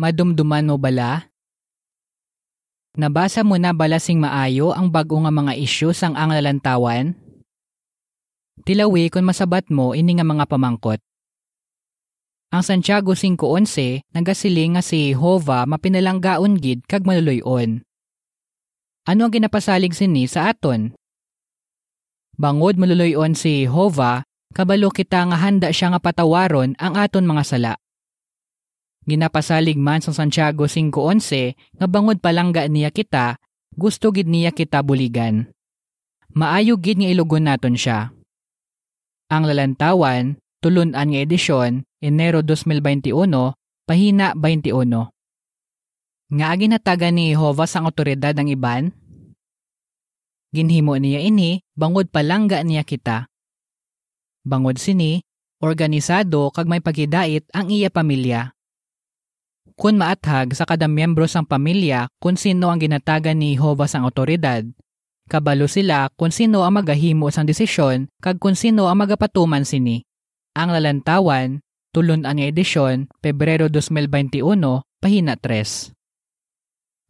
Madumduman mo bala? Nabasa mo na balasing maayo ang bago nga mga isyu sang ang lalantawan? Tilawi kung masabat mo ini nga mga pamangkot. Ang Santiago 5.11 nagasiling nga si Jehovah mapinalanggaon gid kag maluluyon. Ano ang ginapasalig sini sa aton? Bangod maluluyon si Jehovah, kabalo kita nga handa siya nga patawaron ang aton mga sala. Ginapasalig man sa Santiago 5.11 nga bangod palangga niya kita, gusto gid niya kita buligan. Maayo gid nga ilugon naton siya. Ang lalantawan, tulunan nga edisyon, Enero 2021, pahina 21. Nga ginataga ni Jehovah sang otoridad ng iban? Ginhimo niya ini, bangod palangga niya kita. Bangod sini, organisado kag may pagidait ang iya pamilya. Kung maathag sa kada miyembro sang pamilya kung sino ang ginatagan ni Jehovah sang otoridad, kabalo sila kung sino ang magahimo sang desisyon kag kung sino ang magapatuman sini. Ang lalantawan, tulon ang edisyon, Pebrero 2021, pahina 3.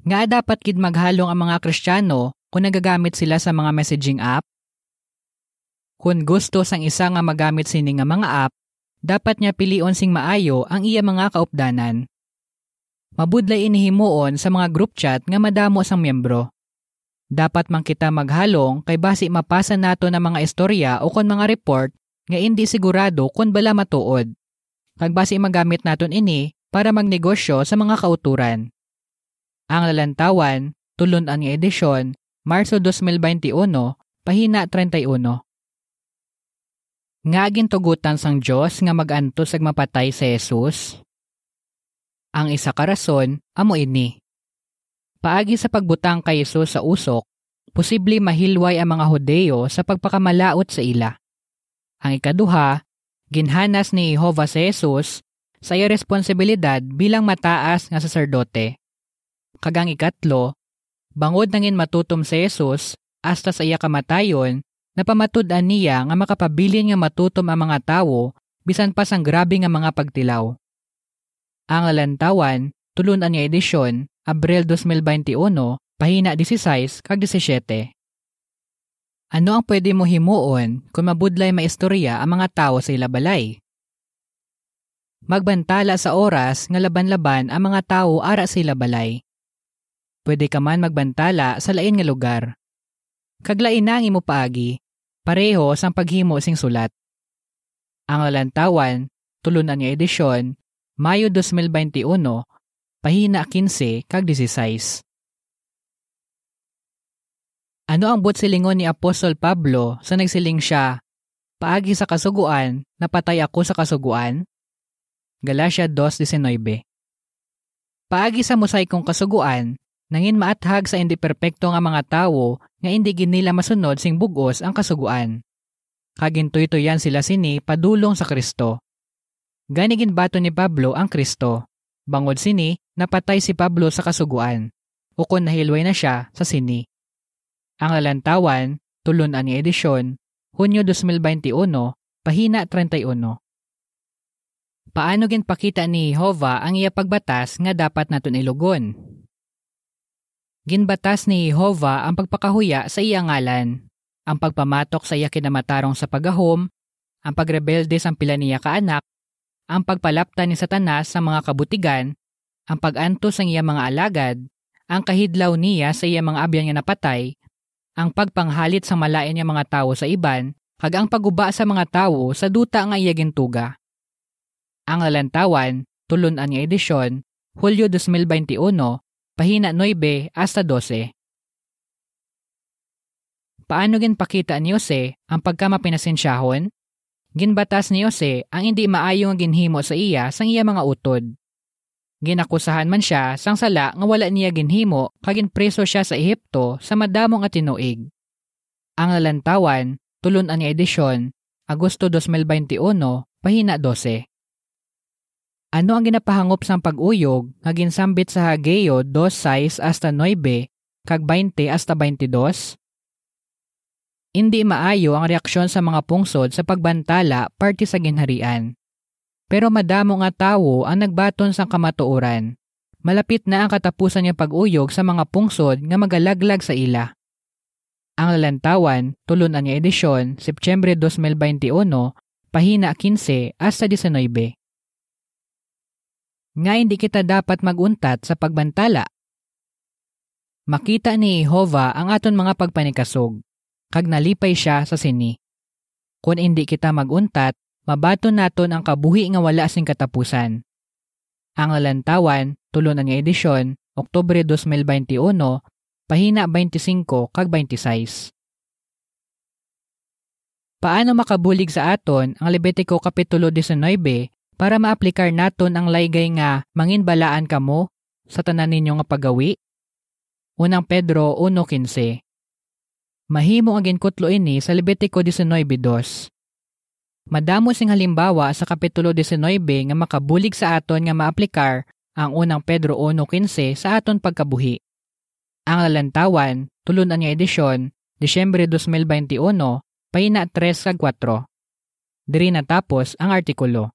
Nga dapat kid maghalong ang mga Kristiyano kung nagagamit sila sa mga messaging app? Kung gusto sang isa nga magamit sini nga mga app, dapat niya pilion sing maayo ang iya mga kaupdanan. Mabudlay inihimuon sa mga group chat nga madamo sang miyembro. Dapat man kita maghalong kay basi mapasa nato ng mga istorya o kon mga report nga hindi sigurado kung bala matuod. Kag basi magamit naton ini para magnegosyo sa mga kauturan. Ang lalantawan, tulon ang edisyon, Marso 2021, pahina 31. Nga gintugutan sang Diyos nga maganto sag mapatay si Jesus? Ang isa ka rason, amo ini. Paagi sa pagbutang kay Jesus sa usok, posible mahilway ang mga Hodeo sa pagpakamalaot sa ila. Ang ikaduha, ginhanas ni Jehovah sa Jesus sa iya responsibilidad bilang mataas nga saserdote. Kagang ikatlo, bangod nangin matutom sa Jesus hasta sa iya kamatayon, napamatud-an niya nga makapabilin nga matutom ang mga tawo bisan pa sang grabe nga mga pagtilaw. Ang lalantawan, tulunan nga edisyon, Abril 2021, pahina 16 kag 17. Ano ang pwede mo himuon kung mabudlay maistorya ang mga tao sa ilabalay? Magbantala sa oras nga laban-laban ang mga tao ara sa ilabalay. Pwede ka man magbantala sa lain nga lugar. Kaglain ang imo paagi, pareho sang paghimo sing sulat. Ang lalantawan, tulunan nga edisyon, Mayo 2021, pahina 15 kag 16. Ano ang silingon ni Apostol Pablo sa nagsiling siya, Paagi sa kasuguan, napatay ako sa kasuguan? Galatia 2.19 Paagi sa musay kong kasuguan, nangin maathag sa hindi perpekto nga mga tawo nga hindi ginila masunod sing bugos ang kasuguan. Kagintoy yan sila sini padulong sa Kristo. Ganigin bato ni Pablo ang Kristo. Bangod sini, napatay si Pablo sa kasuguan. Ukon nahilway na siya sa sini. Ang lalantawan, tulunan ni edisyon, Hunyo 2021, pahina 31. Paano gin pakita ni Jehovah ang iya pagbatas nga dapat naton ilugon? Ginbatas ni Jehovah ang pagpakahuya sa iya ngalan, ang pagpamatok sa iya kinamatarong sa pagahom, ang pagrebelde sa pila niya kaanak, ang pagpalapta ni Satanas sa mga kabutigan, ang pag-antos sa iya mga alagad, ang kahidlaw niya sa iya mga abyan nga napatay, ang pagpanghalit sa malain nga mga tawo sa iban, kag ang paguba sa mga tawo sa duta nga iya gintuga. Ang lalantawan, tulunan nga edisyon, Hulyo 2021, pahina 9 hasta 12. Paano gin pakita ni Jose ang pagkamapinasensyahon? Ginbatas ni Jose ang hindi maayo nga ginhimo sa iya sang iya mga utod. Ginakusahan man siya sang sala nga wala niya ginhimo kagin preso siya sa Ehipto sa madamong at tinuig. Ang lalantawan, tulun ang edisyon, Agosto 2021, pahina 12. Ano ang ginapahangop sang pag-uyog nga ginsambit sa Hageo 2.6 hasta 9 kag 20 hasta 22? Hindi maayo ang reaksyon sa mga pungsod sa pagbantala parte sa ginharian. Pero madamo nga tawo ang nagbaton sa kamatuoran. malapit na ang katapusan ng pag-uyog sa mga pungsod nga magalaglag sa ila. Ang lalantawan, tulunan nga edisyon, September 2021, pahina 15 hasta 19. Nga hindi kita dapat maguntat sa pagbantala. Makita ni Jehova ang aton mga pagpanikasog, kag nalipay siya sa sini. Kung hindi kita maguntat, mabato naton ang kabuhi nga wala sing katapusan. Ang lalantawan, tulunan nga edisyon, Oktubre 2021, pahina 25 kag 26. Paano makabulig sa aton ang Levitico Kapitulo 19 para maaplikar naton ang laygay nga manginbalaan kamo sa tanan ninyo nga pagawi? Unang Pedro 1.15 Mahimo ang ginkutlo ini sa Levitico 19.2. Madamo sing halimbawa sa Kapitulo 19 nga makabulig sa aton nga maaplikar ang unang Pedro 1.15 sa aton pagkabuhi. Ang lalantawan, tulunan nga edisyon, Disyembre 2021, Pahina 3 kag 4. Diri natapos ang artikulo.